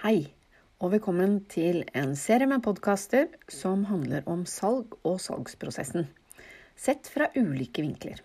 Hei, og velkommen til en serie med podkaster som handler om salg og salgsprosessen, sett fra ulike vinkler.